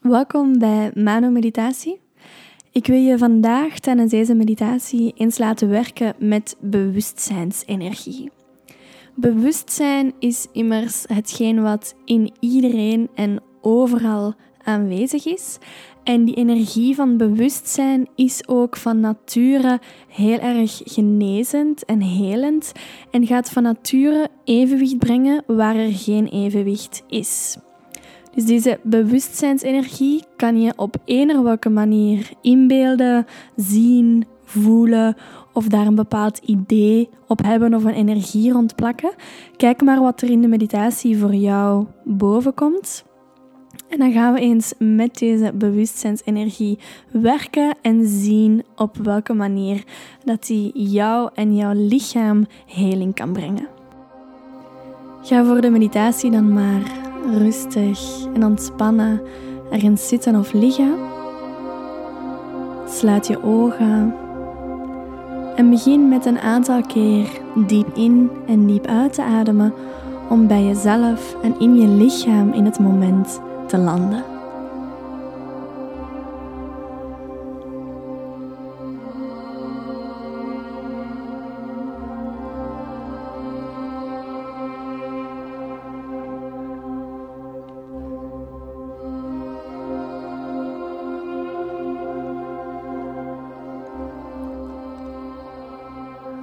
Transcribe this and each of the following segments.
Welkom bij Mano Meditatie. Ik wil je vandaag tijdens deze meditatie eens laten werken met bewustzijnsenergie. Bewustzijn is immers hetgeen wat in iedereen en overal aanwezig is. En die energie van bewustzijn is ook van nature heel erg genezend en helend en gaat van nature evenwicht brengen waar er geen evenwicht is. Dus deze bewustzijnsenergie kan je op een of welke manier inbeelden, zien, voelen of daar een bepaald idee op hebben of een energie rond plakken. Kijk maar wat er in de meditatie voor jou boven komt. En dan gaan we eens met deze bewustzijnsenergie werken en zien op welke manier dat die jou en jouw lichaam heling kan brengen. Ga voor de meditatie dan maar rustig en ontspannen ergens zitten of liggen. Sluit je ogen en begin met een aantal keer diep in en diep uit te ademen om bij jezelf en in je lichaam in het moment te landen.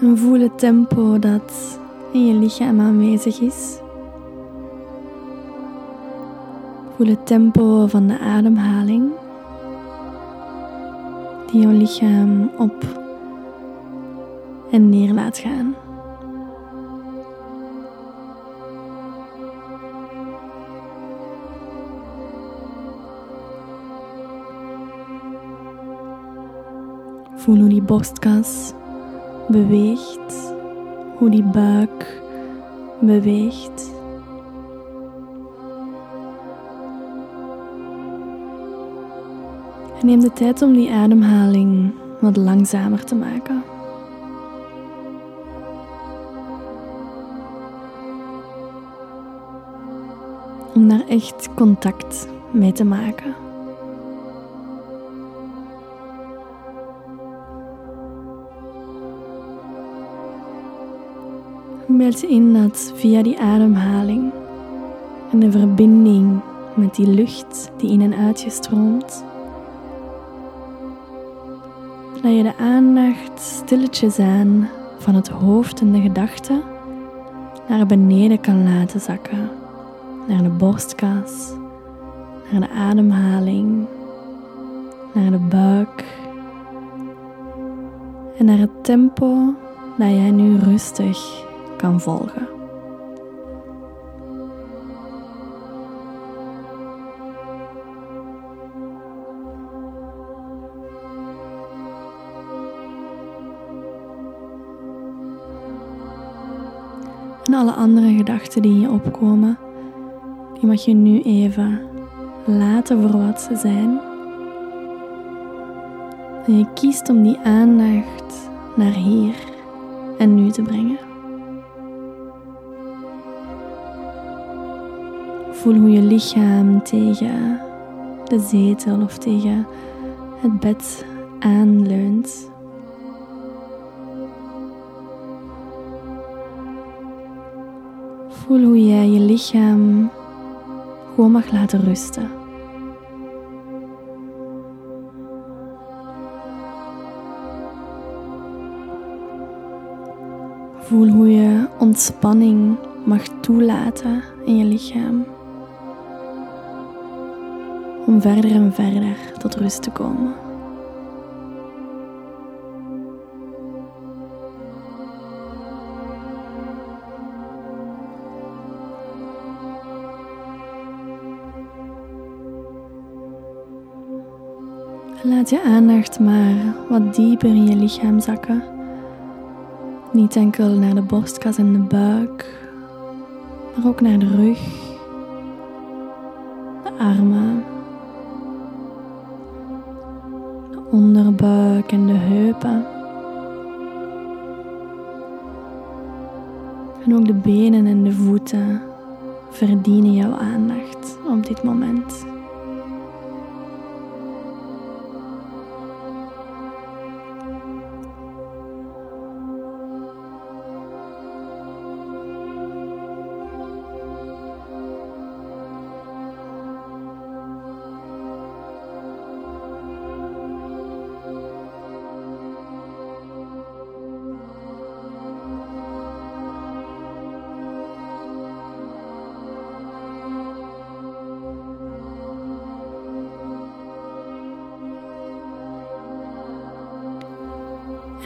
En voel het tempo dat in je lichaam aanwezig is. Voel het tempo van de ademhaling die jouw lichaam op en neer laat gaan. Voel hoe die borstkas beweegt, hoe die buik beweegt. En neem de tijd om die ademhaling wat langzamer te maken. Om daar echt contact mee te maken. Beeld je in dat via die ademhaling en de verbinding met die lucht die in en uit stroomt, dat je de aandacht stilletjes aan van het hoofd en de gedachten naar beneden kan laten zakken, naar de borstkas, naar de ademhaling, naar de buik en naar het tempo dat jij nu rustig kan volgen. En alle andere gedachten die je opkomen, die mag je nu even laten voor wat ze zijn. En je kiest om die aandacht naar hier en nu te brengen. Voel hoe je lichaam tegen de zetel of tegen het bed aanleunt. Voel hoe jij je lichaam gewoon mag laten rusten. Voel hoe je ontspanning mag toelaten in je lichaam om verder en verder tot rust te komen. Laat je aandacht maar wat dieper in je lichaam zakken. Niet enkel naar de borstkas en de buik, maar ook naar de rug, de armen, onderbuik en de heupen. En ook de benen en de voeten verdienen jouw aandacht op dit moment.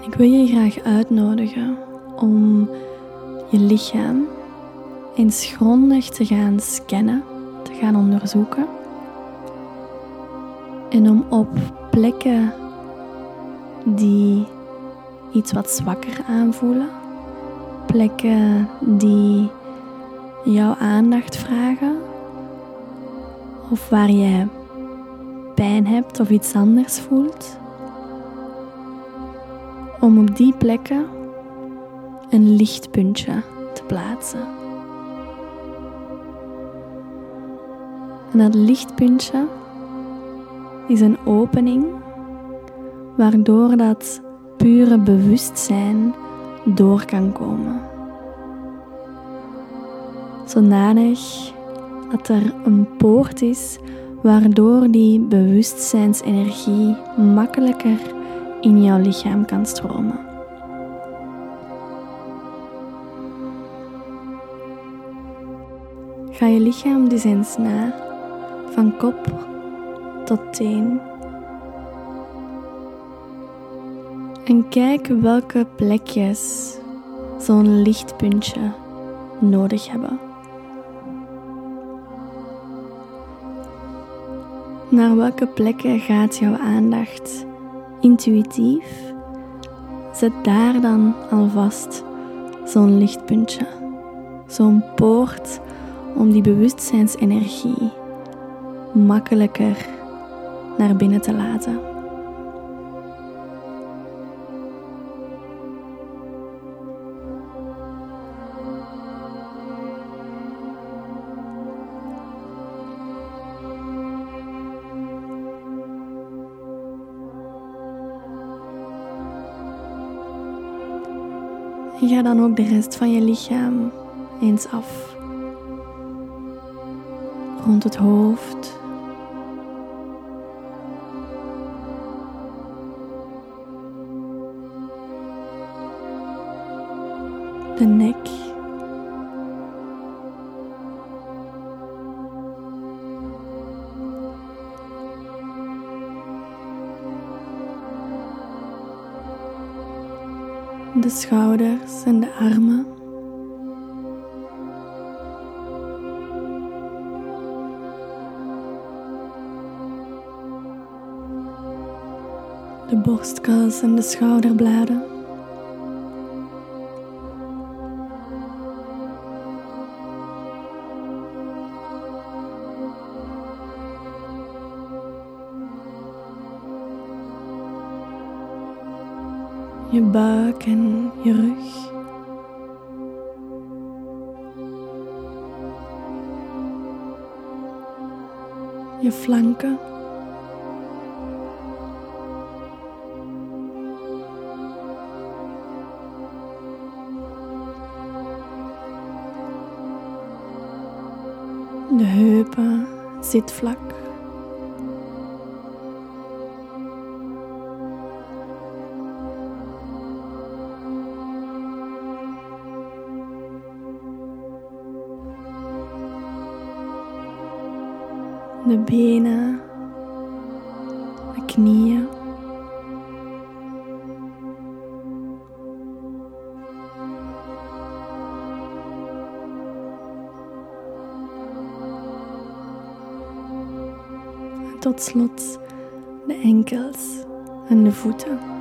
Ik wil je graag uitnodigen om je lichaam eens grondig te gaan scannen, te gaan onderzoeken. En om op plekken die iets wat zwakker aanvoelen, plekken die jouw aandacht vragen, of waar je pijn hebt of iets anders voelt, om op die plekken een lichtpuntje te plaatsen. En dat lichtpuntje is een opening waardoor dat pure bewustzijn door kan komen. Zodanig dat er een poort is waardoor die bewustzijnsenergie makkelijker in jouw lichaam kan stromen. Ga je lichaam dus eens na, van kop tot teen. En kijk welke plekjes zo'n lichtpuntje nodig hebben. Naar welke plekken gaat jouw aandacht intuïtief? Zet daar dan alvast zo'n lichtpuntje, zo'n poort om die bewustzijnsenergie makkelijker naar binnen te laten. En ga dan ook de rest van je lichaam eens af. Rond het hoofd. De nek. De schouders en de armen. De borstkas en de schouderbladen. Je buik en je rug. Je flanken. De heupen, zitvlak. De benen, de knieën. tot slot de enkels en de voeten.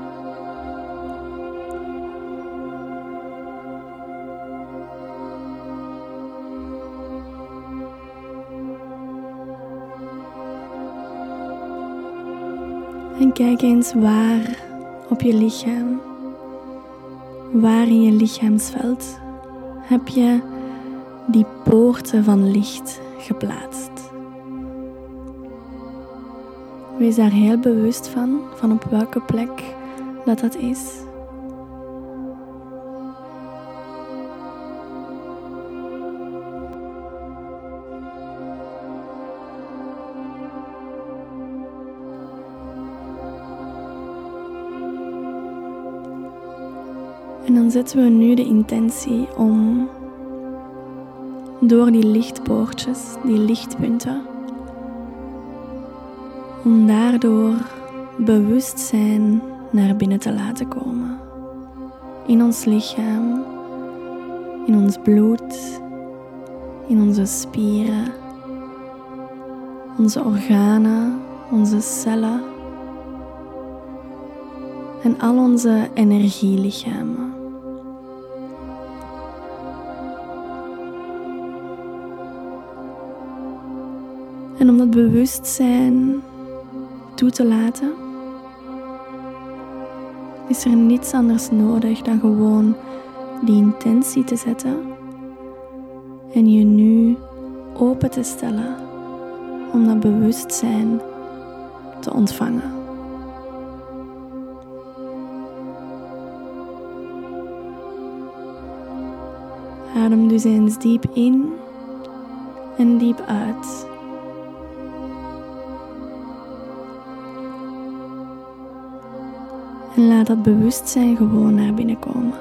En kijk eens waar op je lichaam, waar in je lichaamsveld heb je die poorten van licht geplaatst. Wees daar heel bewust van, van op welke plek dat dat is. Zetten we nu de intentie om door die lichtpoortjes, die lichtpunten, om daardoor bewustzijn naar binnen te laten komen. in ons lichaam, in ons bloed, in onze spieren, onze organen, onze cellen en al onze energielichamen. Bewustzijn toe te laten, is er niets anders nodig dan gewoon die intentie te zetten en je nu open te stellen om dat bewustzijn te ontvangen. Adem dus eens diep in en diep uit. En laat dat bewustzijn gewoon naar binnen komen.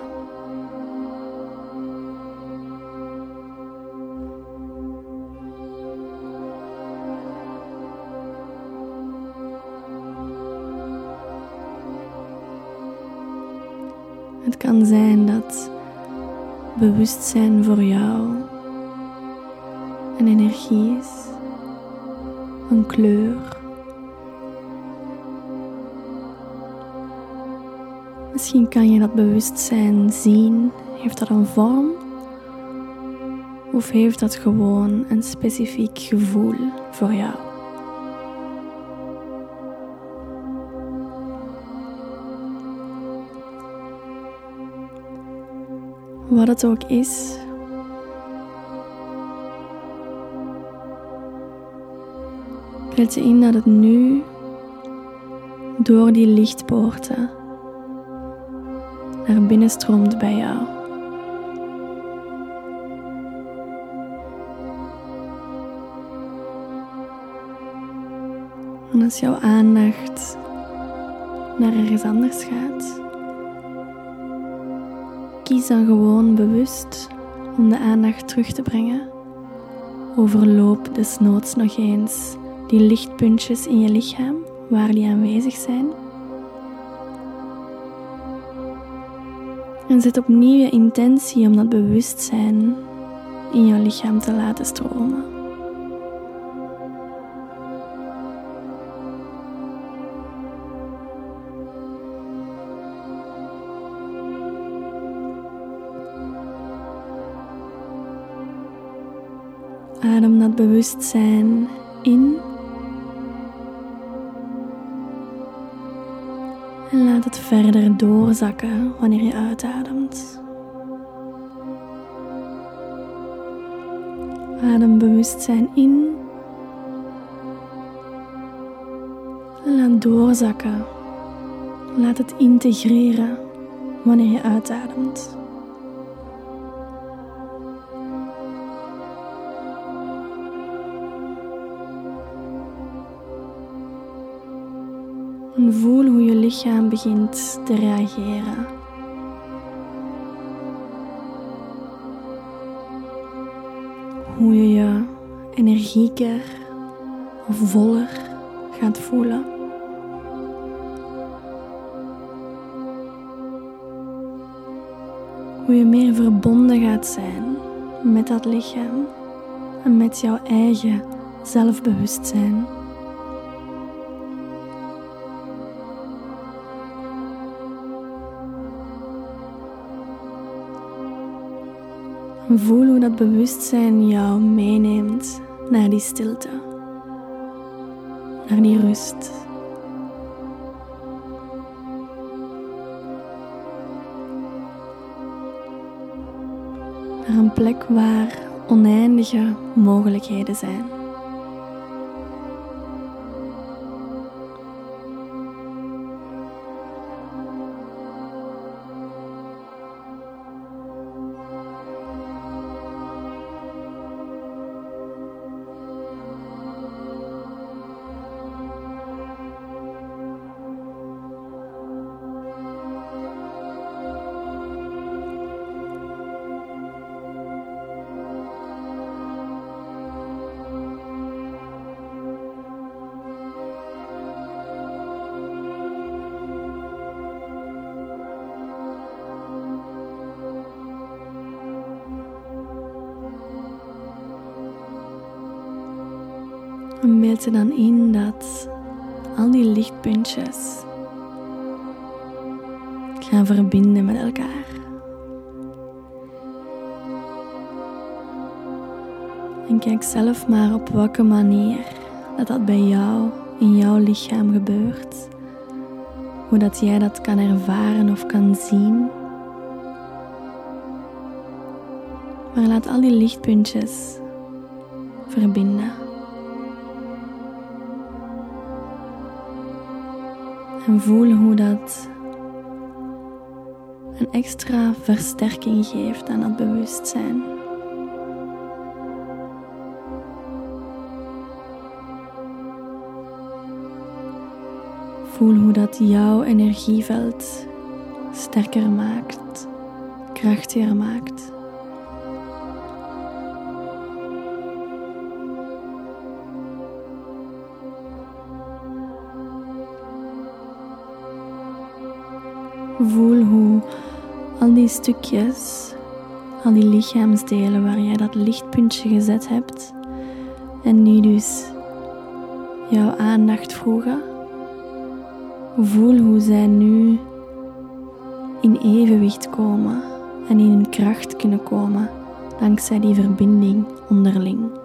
Het kan zijn dat bewustzijn voor jou een energie is, een kleur Misschien kan je dat bewustzijn zien. Heeft dat een vorm? Of heeft dat gewoon een specifiek gevoel voor jou? Wat het ook is, beeld je in dat het nu door die lichtpoorten naar binnen stroomt bij jou. En als jouw aandacht naar ergens anders gaat, kies dan gewoon bewust om de aandacht terug te brengen. Overloop desnoods nog eens die lichtpuntjes in je lichaam waar die aanwezig zijn. En zet opnieuw je intentie om dat bewustzijn in jouw lichaam te laten stromen. Adem dat bewustzijn in En laat het verder doorzakken wanneer je uitademt. Adem bewustzijn in. Laat doorzakken. Laat het integreren wanneer je uitademt. En voel hoe je lichaam begint te reageren. Hoe je je energieker of voller gaat voelen. Hoe je meer verbonden gaat zijn met dat lichaam en met jouw eigen zelfbewustzijn. Voel hoe dat bewustzijn jou meeneemt naar die stilte, naar die rust. Naar een plek waar oneindige mogelijkheden zijn. En beeld je dan in dat al die lichtpuntjes gaan verbinden met elkaar. En kijk zelf maar op welke manier dat dat bij jou in jouw lichaam gebeurt. Hoe dat jij dat kan ervaren of kan zien. Maar laat al die lichtpuntjes verbinden. En voel hoe dat een extra versterking geeft aan dat bewustzijn. Voel hoe dat jouw energieveld sterker maakt, krachtiger maakt. Voel hoe al die stukjes, al die lichaamsdelen waar jij dat lichtpuntje gezet hebt en nu dus jouw aandacht vroegen, voel hoe zij nu in evenwicht komen en in hun kracht kunnen komen dankzij die verbinding onderling.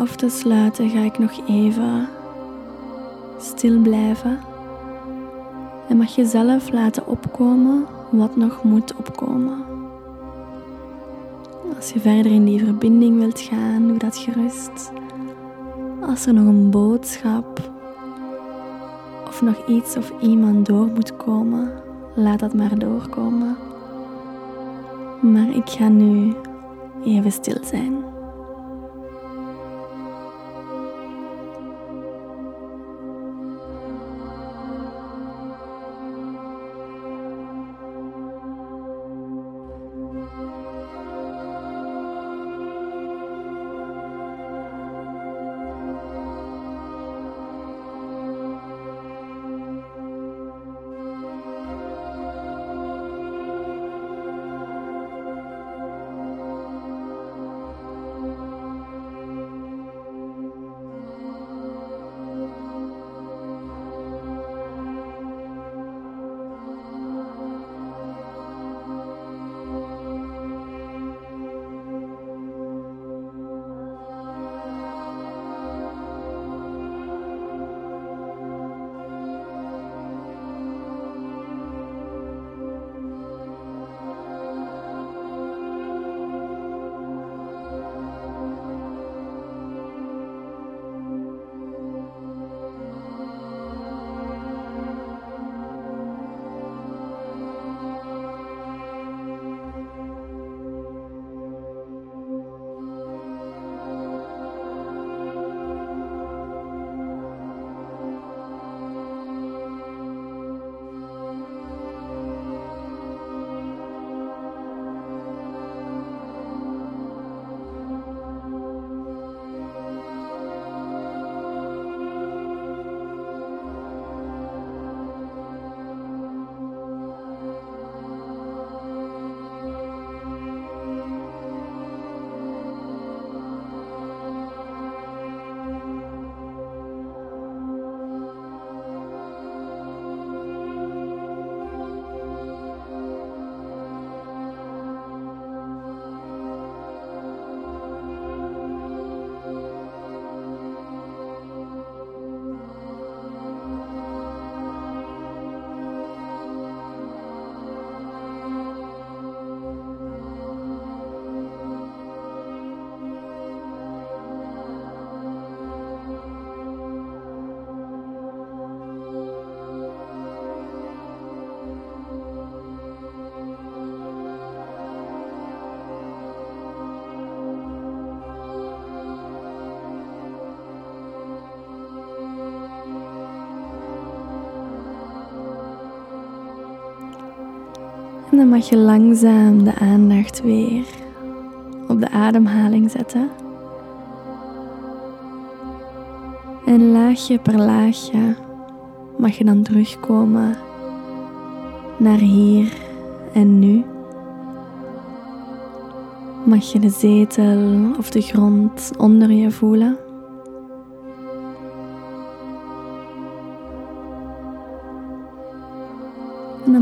Af te sluiten ga ik nog even stil blijven. En mag je zelf laten opkomen wat nog moet opkomen. Als je verder in die verbinding wilt gaan, doe dat gerust. Als er nog een boodschap of nog iets of iemand door moet komen, laat dat maar doorkomen. Maar ik ga nu even stil zijn. Dan mag je langzaam de aandacht weer op de ademhaling zetten. En laagje per laagje mag je dan terugkomen naar hier en nu. Mag je de zetel of de grond onder je voelen.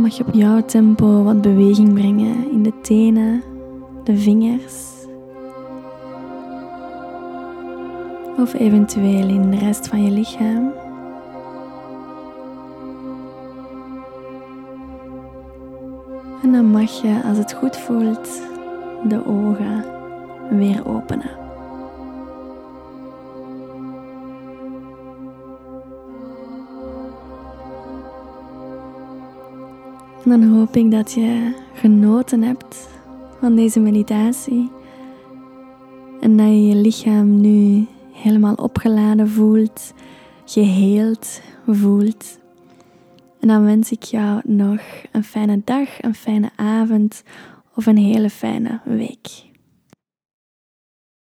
Mag je op jouw tempo wat beweging brengen in de tenen, de vingers. Of eventueel in de rest van je lichaam. En dan mag je, als het goed voelt, de ogen weer openen. Dan hoop ik dat je genoten hebt van deze meditatie en dat je je lichaam nu helemaal opgeladen voelt, geheeld voelt. En dan wens ik jou nog een fijne dag, een fijne avond of een hele fijne week.